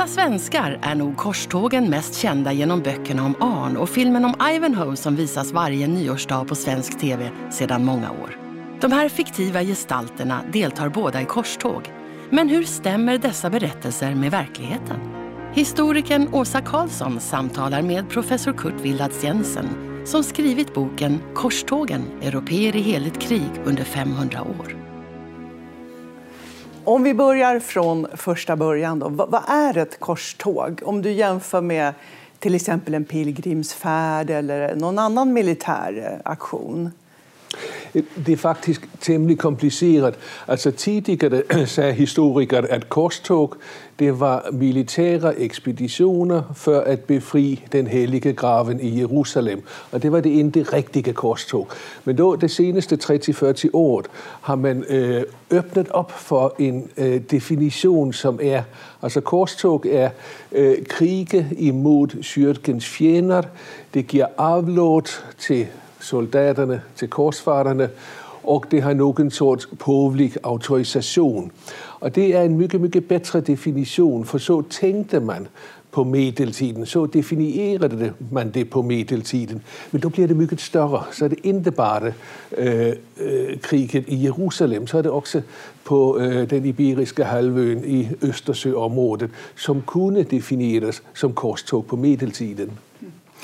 Flesta svenskar är nog korstågen mest kända genom böckerna om Arn och filmen om Ivanhoe som visas varje nyårsdag på svensk TV sedan många år. De här fiktiva gestalterna deltar båda i korståg. Men hur stämmer dessa berättelser med verkligheten? Historikern Åsa Karlsson samtalar med professor Kurt Willards Jensen som skrivit boken Korstågen, europeer i heligt krig under 500 år. Om vi börjar från första början, då. vad, är ett korståg? Om du jämför med till exempel en pilgrimsfärd eller någon annan militär eh, aktion. Det er faktisk temmelig kompliceret. Altså tidligere sagde historiker at korstog, det var militære ekspeditioner for at befri den hellige graven i Jerusalem. Og det var det inte rigtige korstog. Men då, det seneste 30-40 år har man øh, åbnet op for en øh, definition som er, altså korstog er øh, krige imod kyrkans fjender. Det giver avlåt til soldaterne, till korsfararna och det har någon sorts påvlig autorisation. Och det är en mycket, mycket bättre definition, för så tänkte man på medeltiden. Så definierade man det på medeltiden. Men då bliver det mycket større. Så er det ikke bare øh, øh kriget i Jerusalem, så er det også på øh, den iberiske halvøen i Østersøområdet, som kunne defineres som korstog på medeltiden.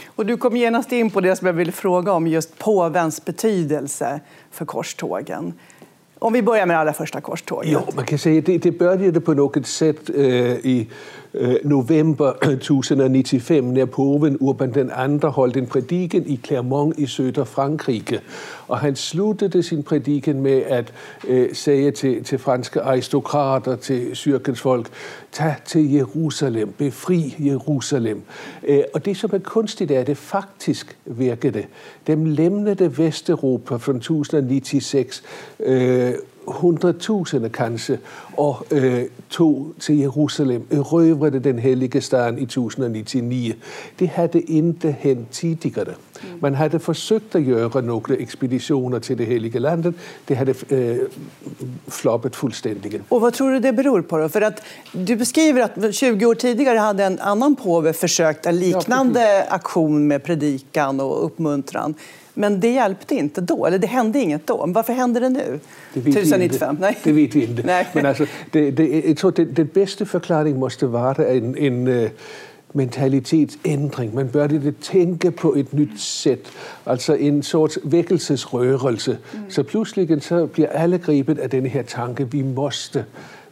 Och du kom genast in på det som jag ville fråga om, just påvens betydelse för korstågen. Om vi börjar med det allra första korståget. Ja, man kan säga att det, det började på något sätt eh, i Øh, november 1095 nær Poven Urban den anden holdt en prædiken i Clermont i Søder Frankrike. Og han sluttede sin prædiken med at øh, sige til, til franske aristokrater, til syrkens folk, tag til Jerusalem, befri Jerusalem. Øh, og det som er kunstigt, er, at det faktiskt det. De lemnede Vesteuropa fra 1096 øh, hundratusende kanske och øh, tog till Jerusalem, erövrade den heliga staden i 1099. Det hade inte hänt tidigare. Man hade försökt att göra några expeditioner till det heliga landet. Det hade øh, floppat fullständigt. Och vad tror du det beror på? Då? För att du beskriver att 20 år tidigare hade en annan påve försökt en liknande aktion med predikan och uppmuntran. Men det hjälpte inte då, eller det hände inget då. Men varför händer det nu? Det vet 1095? Nej. Det vet vi inte. Nej. Men alltså, det, det, jag tror att den bästa förklaringen måste vara en, en uh, mentalitetsändring. Man började tänka på ett nytt sätt, alltså en sorts väckelsesrörelse. Mm. Så plötsligt så blir alla gripet av den här tanken, vi måste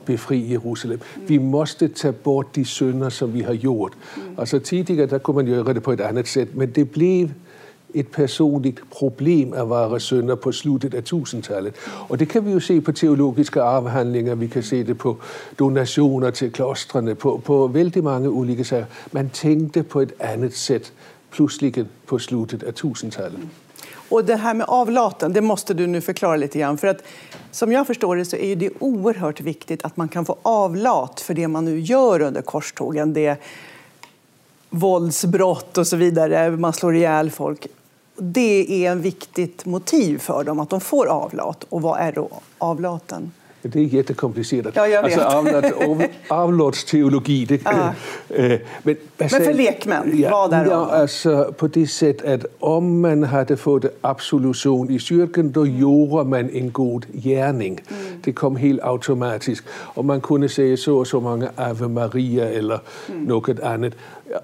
befri Jerusalem. Mm. Vi måste ta bort de synder som vi har gjort. Mm. Alltså tidigare där kunde man göra det på ett annat sätt, men det blev ett personligt problem at være sønder på slutet av 1000-talet. Och det kan vi ju se på teologiska avhandlingar, vi kan se det på donationer till klostren, på, på väldigt många olika sager. Man tänkte på ett annat sätt plötsligt på slutet av 1000-talet. Och det här med avlaten, det måste du nu förklara lite grann. För att som jag förstår det så är det oerhört viktigt att man kan få avlat för det man nu gör under korstågen. Det våldsbrott och så vidare, man slår ihjäl folk det är ett viktigt motiv för dem, att de får avlat. Och vad är då avlaten? Det är jättekomplicerat. Ja, jag vet. Alltså, avlatsteologi. Det, ja. äh, men, men för lekmän, ja, vad är ja, alltså, På det sättet att om man hade fått absolution i kyrkan, då gjorde man en god gärning. Mm. Det kom helt automatiskt. Och man kunde säga så och så många Ave Maria eller mm. något annat.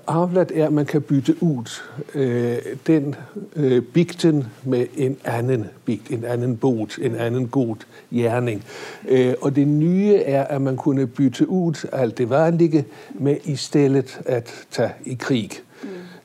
Avlat är att man kan byta ut äh, den äh, bikten med en annan bikt, en annan bot, en annan god gärning. Äh, och det nya är att man kunde byta ut allt det vanliga med istället att ta i krig.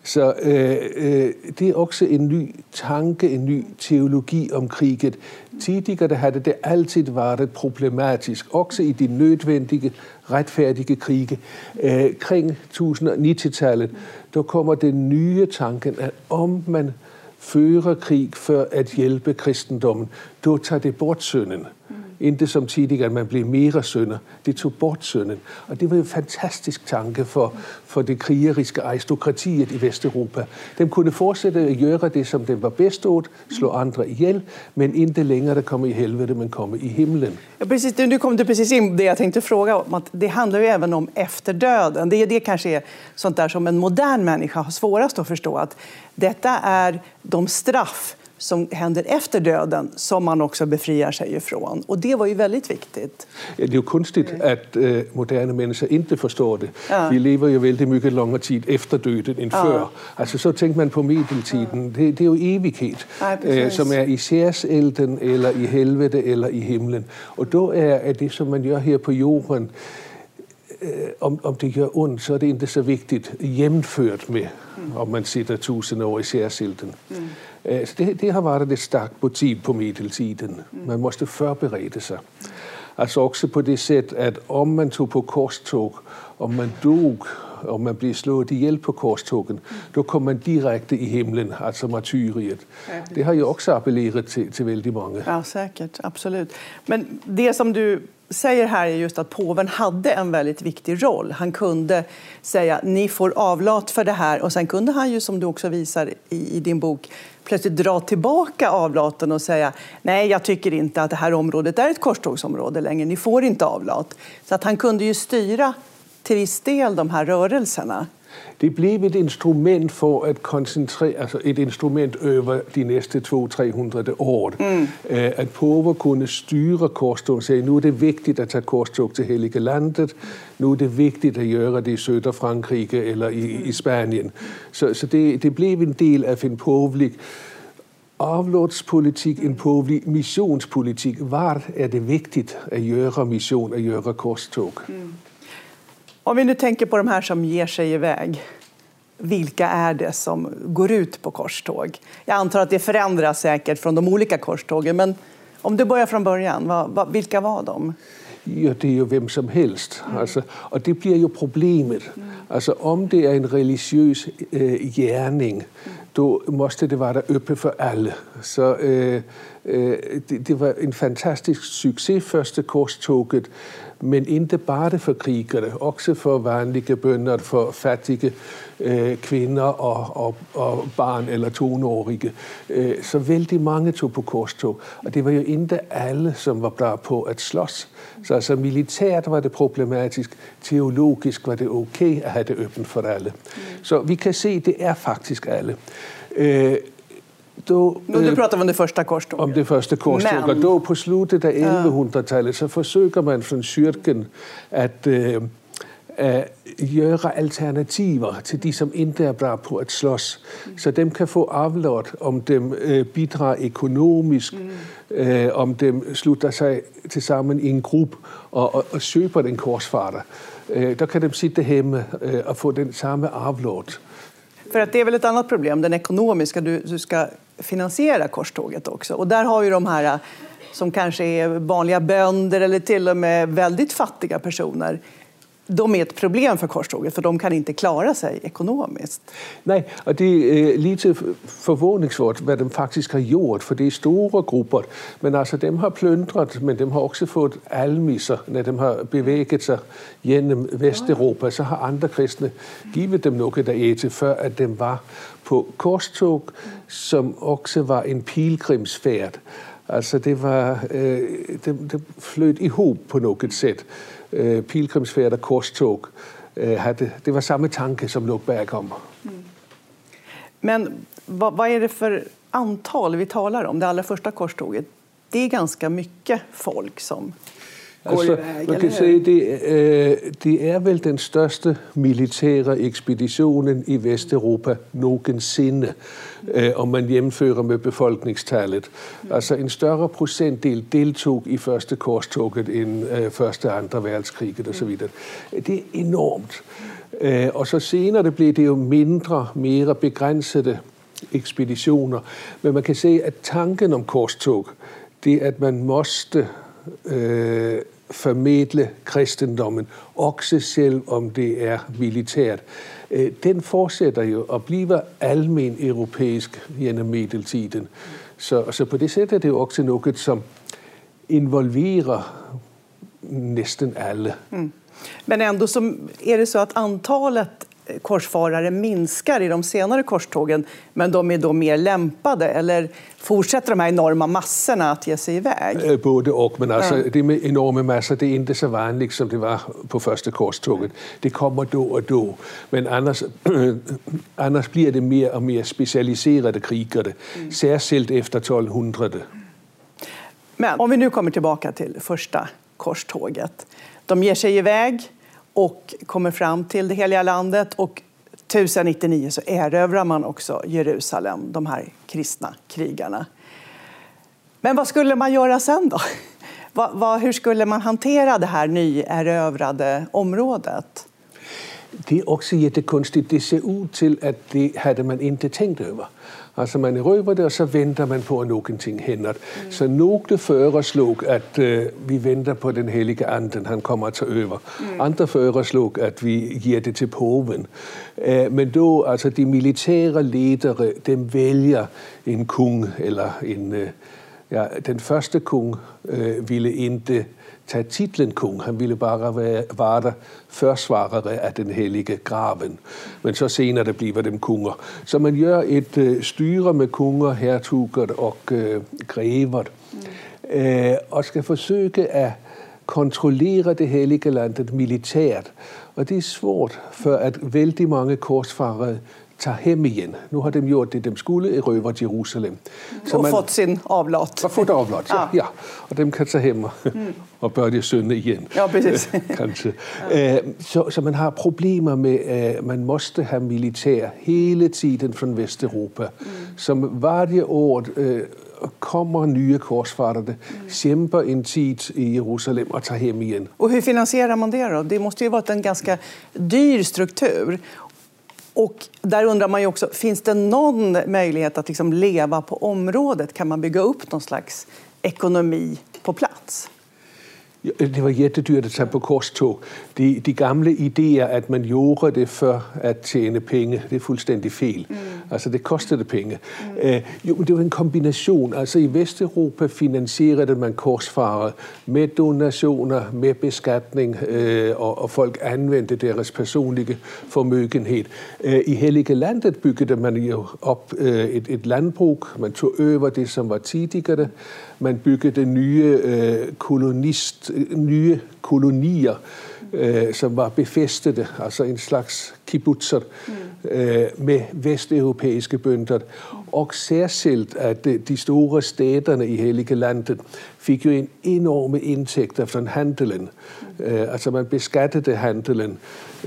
Så øh, øh, det er også en ny tanke, en ny teologi om kriget. Tidigere havde det altid været problematisk, også i de nødvendige, retfærdige krige. Øh, kring 1090-tallet, der kommer den nye tanken, at om man fører krig for at hjælpe kristendommen, då tager det bort synden. Mm. Inte som tidligere, at man blev mere sønder. Det tog bort synden. Og det var en fantastisk tanke for, for det krigeriske aristokratiet i Vesteuropa. De kunne fortsætte at gøre det, som de var bedst åt, slå andre ihjel, men inte längre komma i helvete, men komma i himlen. Ja, precis, nu kom du precis in det jag tänkte fråga om. Att det handlar ju även om efterdöden. Det, det kanske är sånt där som en modern människa har svårast att förstå. Att detta är de straff som händer efter döden som man också befriar sig ifrån. Och det var ju väldigt viktigt. Ja, det är ju konstigt att äh, moderna människor inte förstår det. Ja. Vi lever ju väldigt mycket längre tid efter döden än ja. förr. Alltså så tänker man på medeltiden. Det, det är ju evighet ja, äh, som är i särselden eller i helvete eller i himlen. Och då är, är det som man gör här på jorden øh, om, om det gør ondt, så er det ikke så vigtigt hjemført med, mm. om man sitter tusind år i særsilden. Mm. Øh, så det, det har været et stærkt motiv på medeltiden. Man måste förbereda sig. Altså også på det sæt, at om man tog på korstog, om man dog, om man blev slået ihjel på korstogen, mm. då kom man direkte i himlen, alltså martyriet. Det har ju också appellerat till, till väldigt många. Ja, säkert. Absolut. Men det som du säger här är just att påven hade en väldigt viktig roll. Han kunde säga ni får avlat för det här och sen kunde han ju som du också visar i, i din bok plötsligt dra tillbaka avlaten och säga nej, jag tycker inte att det här området är ett korstågsområde längre, ni får inte avlat. Så att han kunde ju styra till viss del de här rörelserna. Det blev et instrument for at koncentrere, altså et instrument over de næste 200-300 år. Mm. At påver kunne styre korstog, sagde, nu er det vigtigt at tage korstog til Hellige Landet, nu er det vigtigt at gøre det i Søder Frankrike eller i, i Spanien. Så, så det, det blev en del af en påvelig avlodspolitik, en påvlig missionspolitik. Var er det vigtigt at gøre mission, at gøre korstog? Mm. Om vi nu tänker på de här som ger sig iväg, vilka är det som går ut på korståg? Jag antar att det förändras säkert från de olika korstågen, men om du börjar från början, vad, vad, vilka var de? Ja, det är ju vem som helst. Mm. Alltså, och det blir ju problemet. Mm. Alltså, om det är en religiös äh, gärning, mm. då måste det vara öppet för alla. Så, äh, äh, det, det var en fantastisk succé, första korståget men inte bare for krigere, også for vanlige bønder, for fattige øh, kvinder og, og, og barn eller tonårige. Øh, så vældig mange tog på korstog, og det var jo ikke alle, som var klar på at slås. Så altså militært var det problematisk, teologisk var det okay at have det åbent for alle. Så vi kan se, det er faktisk alle. Øh, då, nu du pratar om det första korståget. Om det första korståget. Men... Då på slutet av 1100-talet så försöker man från kyrkan att äh, äh, göra alternativer till de som inte är bra på att slåss. Mm. Så de kan få avlåt om de äh, bidrar ekonomiskt, mm. om de slutar sig tillsammans i en grupp och, och, och köper en korsfarare. Då kan de sitta hemma och få den samma avlåt. För att det är väl ett annat problem, den ekonomiska. Du, du ska finansiera korståget också. Och där har ju de här eh, som kanske är vanliga bönder eller till och med väldigt fattiga personer de är ett problem för korståget, för de kan inte klara sig ekonomiskt. Nej, och det øh, är lite förvåningsvärt vad de faktiskt har gjort, för det är stora grupper. Men alltså, de har plundrat, men de har också fått almisser när de har bevägat sig genom Västeuropa. Så har andra kristna givit dem något att äta för att de var på korståg, som också var en pilgrimsfärd. Altså det var, øh, det, det flød ihop på noget sæt. Øh, pilgrimsfærd og korstog øh, hade, det var samma tanke som låg bakom. Mm. Men vad, vad är det för antal vi talar om? Det allra första korståget, det är ganska mycket folk som går iväg. Man kan säga det, det är väl den största militära expeditionen i Västeuropa någonsin om man jämför med befolkningstalet. Mm. Alltså en större procentdel deltog i första korståget än första och andra världskriget och så vidare. Det är enormt. Och så senare blev det ju mindre, mer begränsade ekspeditioner. Men man kan säga att tanken om korstog, det att man måste øh, formidle kristendommen, også selv om det er militært. Øh, den fortsætter jo og bliver almen europæisk gennem medeltiden. Så, så på det sæt er det jo også noget, som involverer nästan alla. Mm. Men ändå så är det så att antalet korsfarare minskar i de senare korstågen, men de är då mer lämpade? Eller fortsätter de här enorma massorna att ge sig iväg? Øh, både och, men alltså, det med enorma massor det är inte så vanligt som det var på första korståget. Det kommer då och då, men annars, annars blir det mer och mer specialiserade krigare, mm. särskilt efter 1200. Men om vi nu kommer tillbaka till första korståget. De ger sig iväg och kommer fram till det heliga landet. Och 1099 så erövrar man också Jerusalem, de här kristna krigarna. Men vad skulle man göra sen då? Vad, vad, Hur skulle man hantera det här nyerövrade området? Det är också jättekonstigt. Det ser ut till att det hade man inte tänkt över. Alltså man erövrar det och så väntar man på att någonting händer. Mm. Så några föreslog att uh, vi väntar på den heliga anden, han kommer ta över. Mm. Andra föreslog att vi ger det till påven. Uh, men då, alltså de militära ledare, de väljer en kung eller en, uh, ja, den första kung ville inte ta titlen kung. Han ville bara vara försvarare av den helige graven. Men så senare bliver dem kunger. Så man gör ett uh, styre med kunger, hertuger och uh, grever. Mm. Uh, och ska försöka att kontrollera det helige landet militärt. Och det är svårt för att väldigt många korsfarare tager hem igen. Nu har de gjort det, de skulle, erövret Jerusalem. Mm. Så og man, fået sin avlat. Og fået avlat, ja. ja. Og dem kan tage hem og, mm. og börja synde igen. Ja, precis. Kanske. Ja. Uh, så, så man har problemer med, at uh, man måste have militær hele tiden fra Vesteuropa, mm. som varje år uh, kommer nye korsfarare, mm. kämpar en tid i Jerusalem och tar hem igen. Och hur finansierar man det då? Det måste ju varit en ganska dyr struktur. Och där undrar man ju också, finns det någon möjlighet att liksom leva på området? Kan man bygga upp någon slags ekonomi på plats? Det var jättedyrt att ta på korståg. De, de gamla idéer att man gjorde det för att tjäna pengar, det är fullständigt fel. Mm. Alltså det kostade pengar. Mm. Eh, jo, det var en kombination. Alltså i Västeuropa finansierade man korsfarare med donationer, med beskattning eh, och, och, folk använde deras personliga förmögenhet. Eh, I Heliga landet byggde man ju upp ett, ett landbruk. Man tog över det som var tidigare. Man byggede nye øh, kolonist, nye kolonier, øh, som var befæstede, altså en slags kibbutzer mm. øh, med vesteuropæiske bønder. Og særskilt at de store staterne i Hellige Landet fik jo en enorme indtægter fra handelen. Mm. Øh, altså man beskattede handelen,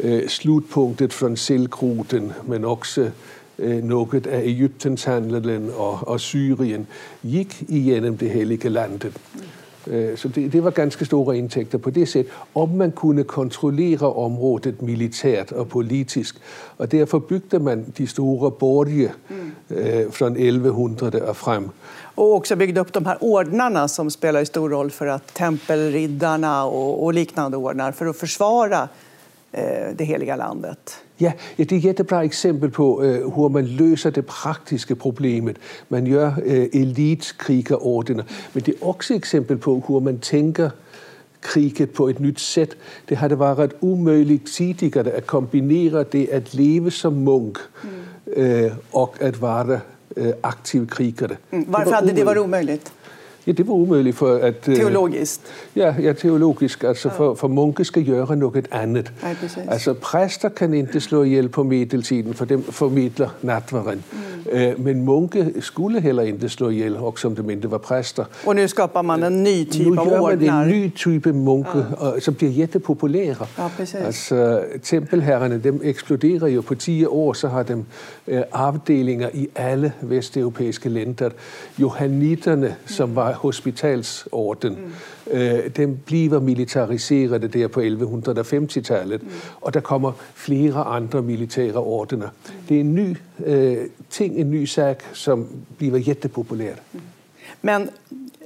øh, slutpunktet fra Silkruten, men også noget af Ægyptens handelen og, og Syrien gik igennem det hellige landet. Øh, så det, det var ganske store indtægter på det sæt, om man kunne kontrollere området militært og politisk. Og derfor bygde man de store borge mm. øh, fra 1100 og frem. Och också byggde upp de här ordnarna som spelar en stor roll för att tempelriddarna och, och liknande ordnar för att försvara eh, det heliga landet. Ja, ja, det er et jättebra eksempel på, øh, hur man løser det praktiske problemet. Man gør øh, elitkrigerordner, men det er også et eksempel på, hur man tænker kriget på et nyt sæt. Det har det været umuligt tidligere at kombinere det at leve som munk mm. øh, og at være øh, aktiv krigere. Mm. Varför hade det varit omöjligt? Ja, det var umuligt for at... Øh, teologisk? Ja, ja teologisk. Altså for, for munke skal gøre noget andet. Ja, altså præster kan ikke slå ihjel på medeltiden, for dem formidler natvaren. Mm. Mm. Men munke skulle heller inte slå ihjäl, också om de inte var präster. Och nu skapar man en ny typ nu av gör man ordnar. en ny type munke, ja. som bliver jättepopulære. Ja, precis. Altså, tempelherrerne, dem eksploderer jo på 10 år, så har de øh, afdelinger i alle vesteuropæiske lænder. Johanniterne, som var hospitalsorden, mm. øh, dem bliver militariserede der på 1150-tallet, mm. og der kommer flere andre militære ordener. Mm. Det er en ny øh, ting, en ny sag, som bliver jättepopulær. Mm. Men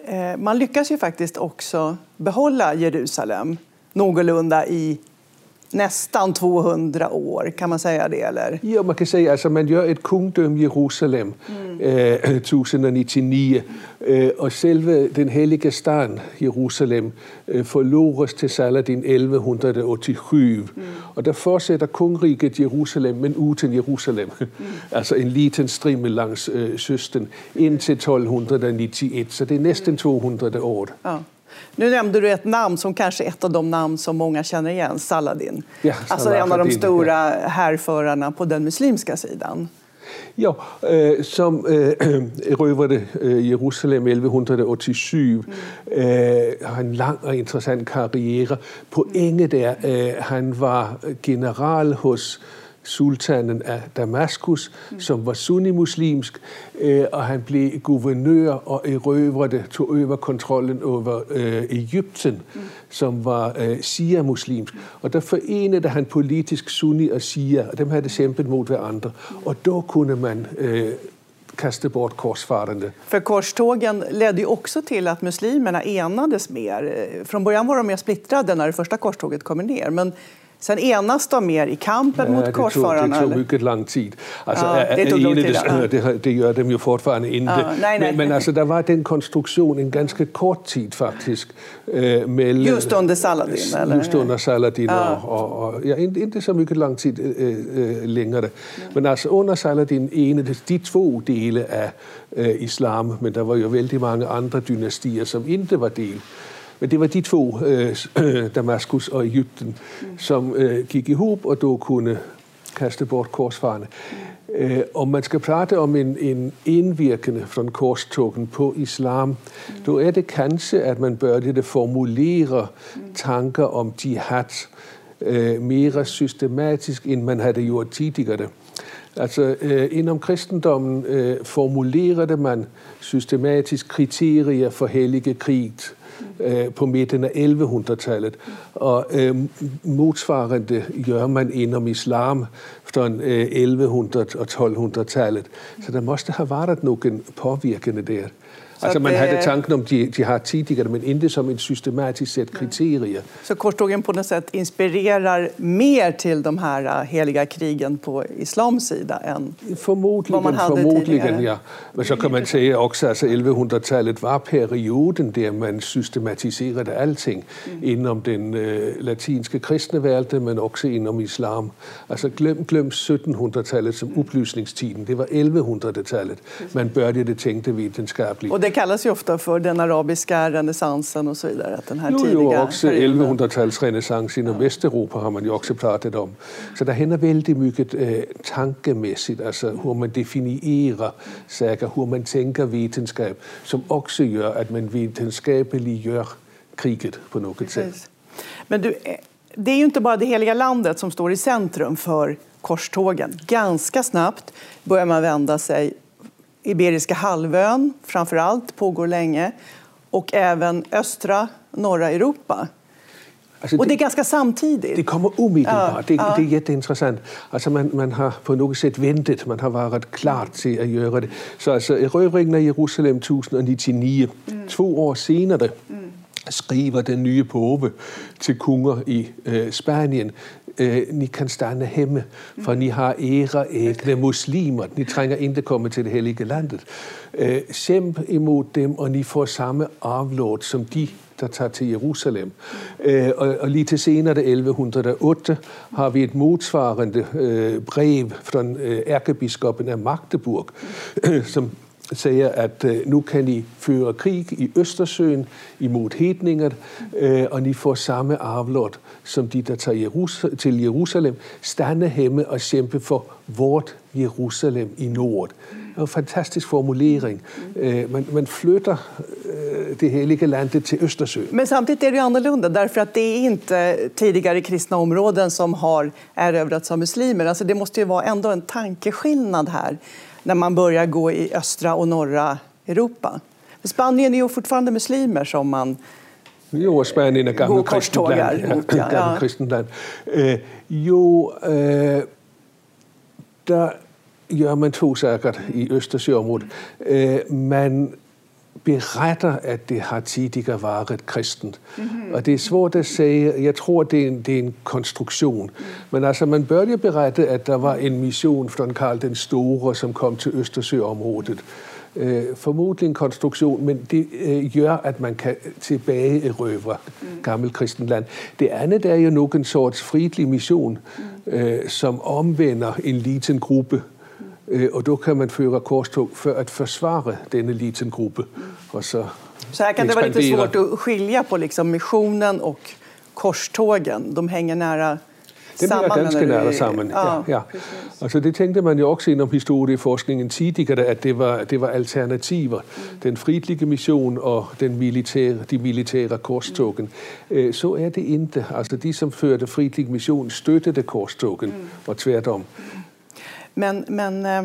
eh, man lyckas ju faktiskt också behålla Jerusalem någorlunda i nästan 200 år, kan man säga det? Eller? Ja, man kan säga alltså man gör ett kungdöme Jerusalem mm. eh, 1099 eh, och selve den heliga stan Jerusalem eh, förloras till Saladin 1187 mm. och där fortsätter kungriket Jerusalem men uten Jerusalem, mm. alltså en liten strimmel langs eh, kysten in till 1291, så det är nästan 200 år. Ja. Nu nämnde du ett namn som kanske är ett av de namn som många känner igen, Saladin. Ja, alltså en av de stora härförarna på den muslimska sidan. Ja, øh, som øh, erövrade øh, Jerusalem 1187, mm. øh, har en lang og interessant karriere. Poenget er, øh, han var general hos sultanen af Damaskus, mm. som var sunnimuslimsk, øh, og han blev guvernør og erøvrede, tog over kontrollen over øh, Ægypten, mm. som var øh, shia-muslimsk. Og der forenede han politisk sunni og shia, og dem havde det kæmpet mod hverandre. Mm. Og da kunne man øh, kaste bort korsfarande. För korstågen ledde ju också till att muslimerna enades mer. Från början var de mer splittrade när det första korståget kommer ner. Men Sen enas de mer i kampen ja, mot korsfararna? Det tog mycket lång tid. Alltså, ja, det, tog lång tid ja. det, det gör de ju fortfarande inte. Ja, nej, nej. Men, men alltså, det var den konstruktion en ganska kort tid faktiskt. Äh, mellan, just under Saladin? Eller? Just under Saladin ja. och, och, och, ja, inte, inte så mycket lång tid äh, äh, längre. Ja. Men alltså under Saladin enades de två delar av äh, islam, men det var ju väldigt många andra dynastier som inte var del. Men det var de to, øh, Damaskus og Ægypten, mm. som øh, gik i hop og då kunne kaste bort korsfarerne. Øh, om man skal prate om en, en indvirkende fra korstogen på islam, mm. då er det kanskje, at man bør det formulere mm. tanker om jihad øh, mere systematisk, end man havde gjort tidligere. Altså, øh, inden kristendommen øh, formulerede man systematisk kriterier for hellige krig, øh, på midten af 1100-tallet. Og øh, motsvarende gør man inden islam fra øh, 1100- og 1200-tallet. Så der måste have været nogen påvirkende der alltså man hade tanken om de, de har tidigare, men inte som ett systematiskt sätt kriterier. Så korstågen på något sätt inspirerar mer till de här äh, heliga krigen på islams sida än förmodligen, vad man hade förmodligen, tidigare? ja. Men så kan man säga också att alltså 1100-talet var perioden där man systematiserade allting mm. inom den äh, latinska kristna världen, men också inom islam. Alltså glöm, glöm 1700-talet som upplysningstiden, det var 1100-talet man började tänka vetenskapligt. Och det kallas ju ofta för den arabiska renässansen och så vidare. Att den här jo, tidiga jo, också 1100-talsrenässans inom ja. Västeuropa har man ju också pratat om. Så det händer väldigt mycket äh, tankemässigt, alltså hur man definierar saker, hur man tänker vetenskap, som också gör att man vetenskapligt gör kriget på något Precis. sätt. Men du, eh, det är ju inte bara det heliga landet som står i centrum för korstågen. Ganska snabbt börjar man vända sig Iberiska halvön framför allt pågår länge och även östra norra Europa. Alltså och det är ganska samtidigt. Det kommer omedelbart. Ja, det, ja. det är jätteintressant. Alltså man, man har på något sätt väntat, man har varit klar till att göra det. Så alltså, erövringen av Jerusalem 1099, mm. två år senare, mm. skriver den nye påve til kunger i øh, Spanien, øh, ni kan stande hemme, for ni har ære ægne muslimer. Ni trænger ikke komme til det hellige landet. Øh, kæmp imod dem, og ni får samme arvlåd som de, der tager til Jerusalem. Øh, og, og lige til senere, 1108, har vi et modsvarende øh, brev fra øh, ærkebiskoppen af Magdeburg, øh, som siger, at øh, nu kan I føre krig i Østersøen imod hedninger, øh, og I får samme arvlot som de, der tager Jerus- til Jerusalem, stande hjemme og kæmpe for vort Jerusalem i nord. En fantastisk formulering. Mm. Man, man flyttar øh, det heliga landet till Östersjön. Men samtidigt är det annorlunda därför att det är inte tidigare kristna områden som har erövrats av muslimer. Alltså det måste ju vara ändå en tankeskillnad här när man börjar gå i östra och norra Europa. Spanien är ju fortfarande muslimer som man Jo, Spanien är gammalt kristet land. Ja, ja. kristet land. Eh, jo, eh, där gör man två saker i Östersjöområdet. Eh, man berättar att det har tidigare varit kristent. Mm -hmm. Och det är svårt att säga, jag tror det är en, det är en konstruktion. Mm. Men alltså man börjar berätta att det var en mission från Karl den store som kom till Östersjöområdet. Øh, formodentlig en konstruktion, men det øh, gør, at man kan tilbage erøvre mm. gammel kristenland. Det andet er jo nok en sorts fridelig mission, mm. øh, som omvender en liten gruppe. Og då kan man føre korstog för att försvara denne liten gruppe. Mm. Och så så här kan det vara lite svårt att skilja på liksom missionen och korstågen. De hänger nära det ligger ganska nära samman. Ja, ja. Alltså det tänkte man ju också inom historieforskningen tidigare att det var, det var alternativer. Den fridlige mission och den militär, de militära korstågen. Mm. Så är det inte. Alltså de som förde fridlig mission stöttade korstågen mm. och tvärtom. Men, men eh,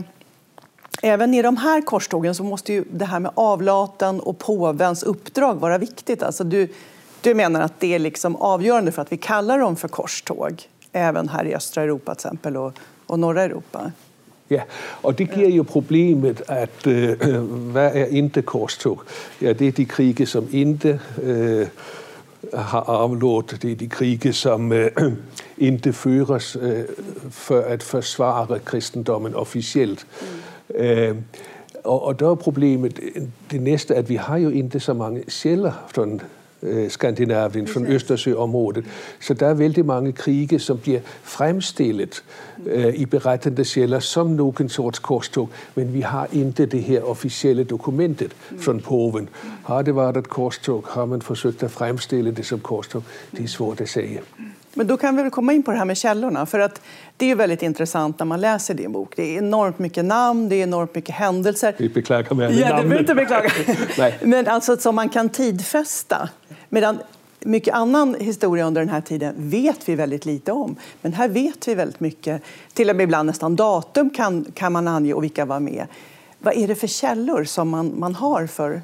även i de här korstågen så måste ju det här med avlaten och påvens uppdrag vara viktigt. Alltså du, du menar att det är liksom avgörande för att vi kallar dem för korståg? även här i östra Europa till exempel och, och norra Europa. Ja, och det ger ju problemet att äh, vad är inte korståg? Ja, det är de krig som inte äh, har avlåt, det de krige, som øh, inte føres øh, for at forsvare kristendommen officielt. Mm. Øh, og, og der er problemet det næste, at vi har jo ikke så mange sjæler sådan, Øh, Skandinavien, från Østersøområdet. Så der er vældig mange krige, som bliver fremstillet øh, i berettende källor som nogen sorts korstog, men vi har inte det här officiella dokumentet från påven. Har det varit ett korståg? Har man försökt att framställa det som korståg? Det är svårt att säga. Men då kan vi väl komma in på det här med källorna. För att det är väldigt intressant när man läser din bok. Det är enormt mycket namn, det är enormt mycket händelser. Vi beklagar med ja, namnen. Ja, inte beklaga. Men alltså som man kan tidfästa. Medan mycket annan historia under den här tiden vet vi väldigt lite om. Men här vet vi väldigt mycket. Till och med ibland nästan datum kan, kan man ange och vilka var med. Vad är det för källor som man, man har för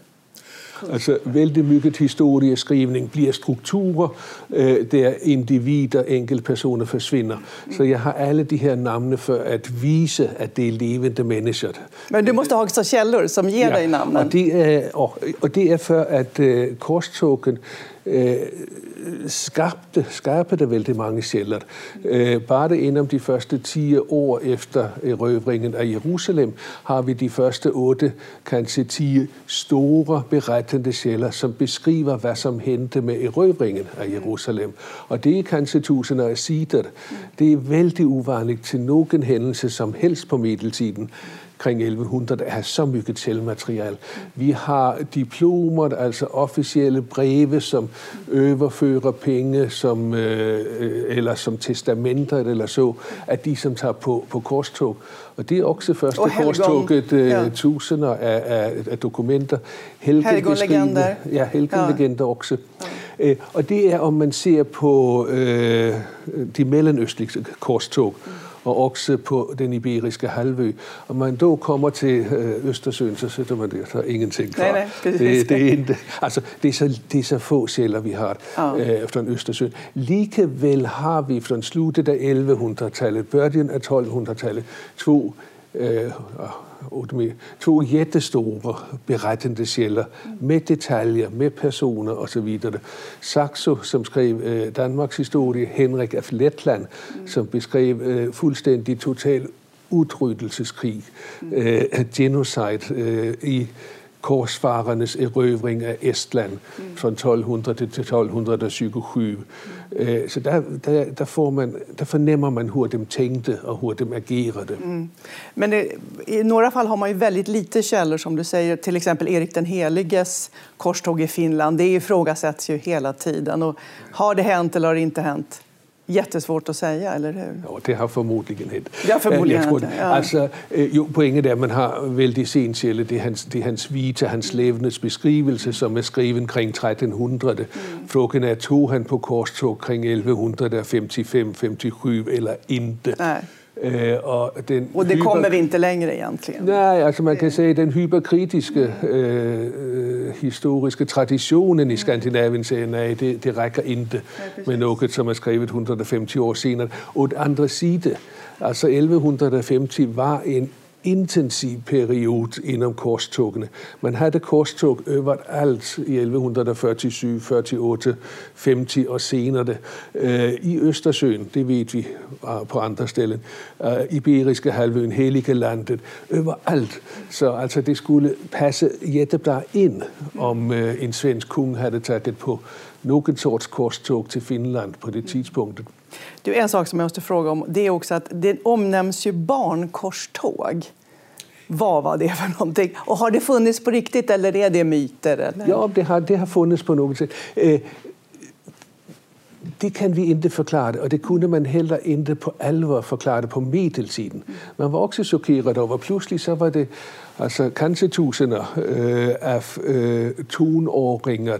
Altså vældig mycket historieskrivning bliver strukturer, øh, der individer, enkeltpersoner forsvinder. Så jeg har alle de her namne for at vise, at det er levende mennesker. Men du måste ha också källor som ger ja, dig namnen. Og det er, og, og det er for at øh, korstogen øh, skabte, skabte vældig mange celler. Øh, bare det inden de første 10 år efter erøvringen af Jerusalem har vi de første 8, kanskje 10 store berettende celler, som beskriver, hvad som hente med erøvringen af Jerusalem. Og det er kanskje tusinder af sider. Det er vældig uvanligt til nogen hændelse som helst på middeltiden kring 1100, der er så mycket källmaterial. Vi har diplomer, altså officielle breve, som overfører penge, som, øh, eller som testamenter eller så, at de som tager på, på korstog. Og det er også første korstoget, øh, ja. tusinder af, af, af dokumenter. Helgenlegender. Ja, helgenlegender ja. også. Ja. Øh, og det er, om man ser på øh, de mellemøstlige korstog. Mm og også på den iberiske halvø. Og man då kommer til øh, Østersøen, så sætter man det, så ingenting klar. Nej, nej, det, det, det, er ikke, altså, det, er så, det er så få celler, vi har oh. øh, fra Østersøen. Likevel har vi fra slutet af 1100-tallet, början af 1200-tallet, to øh, två jättestora berättande källor med detaljer, med personer och så vidare. Saxo som skrev eh, Danmarks historie, Henrik af Letland som beskrev eh, fuldstændig total udryddelseskrig, eh, genocide eh, i korsfarernes erövring af Estland mm. fra 1200 til 1227. Mm. Så der, der, der, får man, der fornemmer man hur de tänkte och hur de agerade. Mm. Men det, i några fall har man ju väldigt lite källor som du säger. Till exempel Erik den heliges korståg i Finland. Det ifrågasätts ju hela tiden. Och har det hänt eller har det inte hänt? Jättesvårt att säga, eller hur? Ja, det har förmodligen hänt. Det har förmodligen jeg tror, ja. Altså, øh, jo, pointet er, at man har sent sjæle, det er hans, det er hans vita, hans levneds beskrivelse, som er skrevet omkring 1300. Mm. Frågan er, tog han på korstog kring 1155-57 eller inte? Nej. Øh, og, den Och det hyper- kommer vi inte längre egentligen. Nej, altså man kan sige, at den hyperkritiske øh, historiske traditionen i Skandinavien siger, nej, det, det rækker ikke med noget, som er skrevet 150 år senere. Og den andre side, altså 1150 var en intensiv periode inden korstogene. Man havde korstog overalt i 1147, 48, 50 og senere. Øh, I Østersøen, det ved vi øh, på andre steder, øh, Iberiske halvøen, Hellige landet, overalt. Så altså, det skulle passe jättebra ind, om en svensk kung havde taget på nogen sorts korstog til Finland på det tidspunktet. Du, en sak som jag måste fråga om det är också att det omnämns ju barnkorståg. Vad var det för någonting? Och har det funnits på riktigt eller är det myter? Eller? Ja, det har, det har funnits på något sätt. Eh, det kan vi inte förklara, och det kunde man heller inte på allvar förklara på medeltiden. Man var också chockerad över, plötsligt så var det alltså, kanske tusinder eh, øh, av eh, øh, tonåringar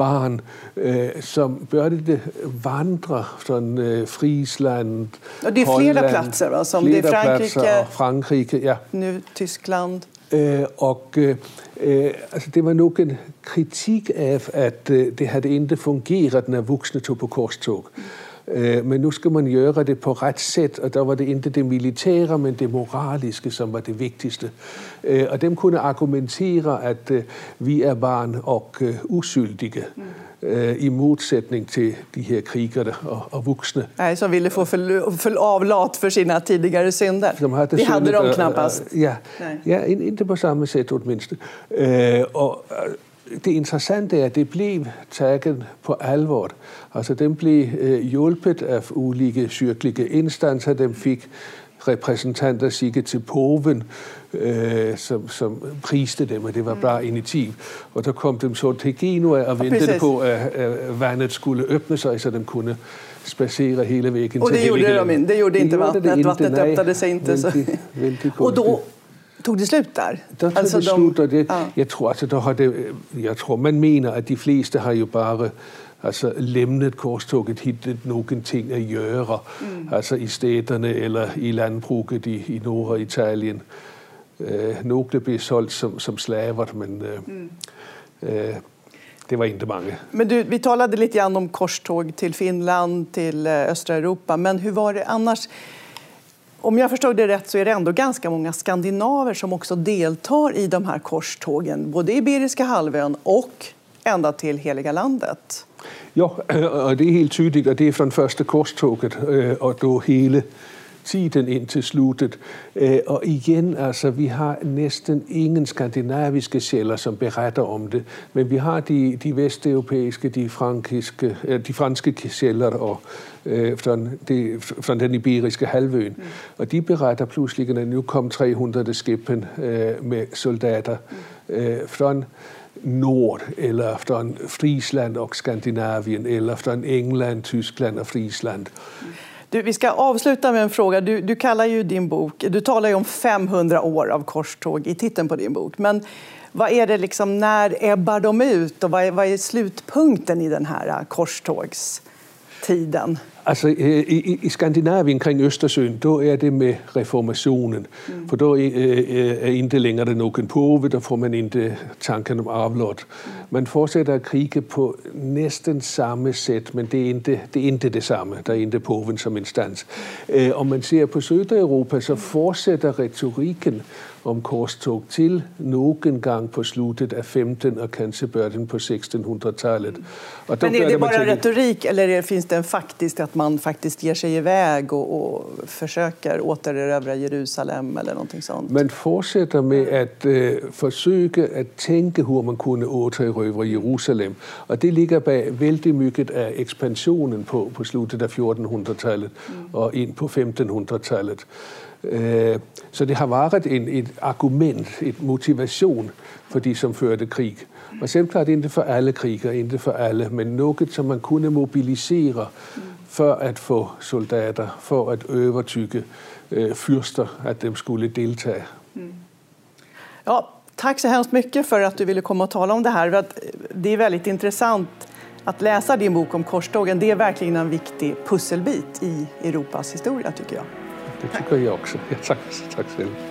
barn, eh, som började vandra från eh, Friesland, Och det är flera Holland, platser, va? Som det är Frankrike- platser, och Frankrike, ja. Nu Tyskland. Øh, og øh, øh, altså det var nok en kritik af, at øh, det havde ikke fungeret, når voksne tog på korstog. Øh, men nu skal man gøre det på ret sæt, og der var det ikke det militære, men det moraliske, som var det vigtigste. Øh, og dem kunne argumentere, at øh, vi er barn og øh, uskyldige, øh, i modsætning til de her krigere og, og voksne. Nej, som ville få avlat för sina tidigare synder. som hade det syndet, de øh, knappast. Ja, Nej. ja in- inte på samme sätt åtminstone. Øh, og det interessante er, at det blev taget på alvor. Altså, den blev øh, hjulpet af ulike kyrklige instanser. Den fik repræsentanter sige til poven, øh, som, som priste dem, og det var bare initiativ. Og der kom dem så til Genua og ventede på, at, at vandet skulle åbne sig, så de kunne spacera hela vägen Och till det gjorde de. Det gjorde inte vattnet. Vattnet öppnade sig inte, så- Väldigt, väldigt Och då. Tog det slut där? Der tog Alltså det de- slut, og det, Ja. jeg tror, altså, der har det, jeg tror, man mener, at de fleste har jo bare altså, lemnet korstoget, hittet nogle ting at gøre, mm. altså i staterne eller i landbruget i, i Norditalien. Øh, nogle blev solgt som, som slaver, men øh, mm. øh, det var inte mange. Men du, vi talade lite grann om korståg till Finland, till eh, östra Europa. Men hur var det annars? Om jag förstod det rätt så är det ändå ganska många skandinaver som också deltar i de här korstågen, både i Iberiska halvön och ända till Heliga landet. Ja, det är helt tydligt att det är från första korståget eh, och då hela då den ind til sluttet. Øh, Og igen, altså, vi har næsten ingen skandinaviske sjæler, som beretter om det, men vi har de, de vesteuropæiske, de, frankiske, øh, de franske sjæler og øh, fra, det, fra den iberiske halvøen. Mm. Og de beretter pludselig, at nu kom 300 skibben øh, med soldater øh, fra nord, eller fra Friesland og Skandinavien, eller fra England, Tyskland og Friesland. Du, vi ska avsluta med en fråga. Du, du kallar ju din bok, du talar ju om 500 år av korståg i titeln på din bok. Men vad är det liksom, när ebbar de ut och vad är, vad är slutpunkten i den här äh, korstågstiden? Altså øh, i, i Skandinavien kring Østersøen, der er det med reformationen. Mm. For der er, øh, er ikke længere nogen pove, der får man ikke tanken om arvlot. Man fortsætter at krige på næsten samme sæt, men det er ikke det, er ikke det samme. Der er ikke poven som instans. Øh, om man ser på Sydeuropa, så fortsætter retorikken om korstog til nogen gang på slutet af 15 og kanskje børden på 1600-tallet. Og der Men är det bara til- retorik eller är- finns det en faktiskt att man faktiskt ger sig iväg och, och försöker återerövra Jerusalem eller någonting sånt? Man fortsætter med at øh, forsøge at tænke, hvor man kunne återerøve Jerusalem. Og det ligger bag vældig mygget af ekspansionen på, på sluttet af 1400-tallet mm. og ind på 1500-tallet. Øh, så det har været en, et argument, et motivation for de, som førte krig. Og selvklart ikke for alle kriger, ikke for alle, men noget, som man kunne mobilisere för at få soldater, for at övertyga eh, øh, fyrster att de skulle delta. Mm. Ja, tack så hemskt mycket för att du ville komma och tala om det här. Eh, det är väldigt intressant att läsa din bok om korstågen. Det är verkligen en viktig pusselbit i Europas historia tycker jag. Det tycker jag också. Ja, tack, tack själv.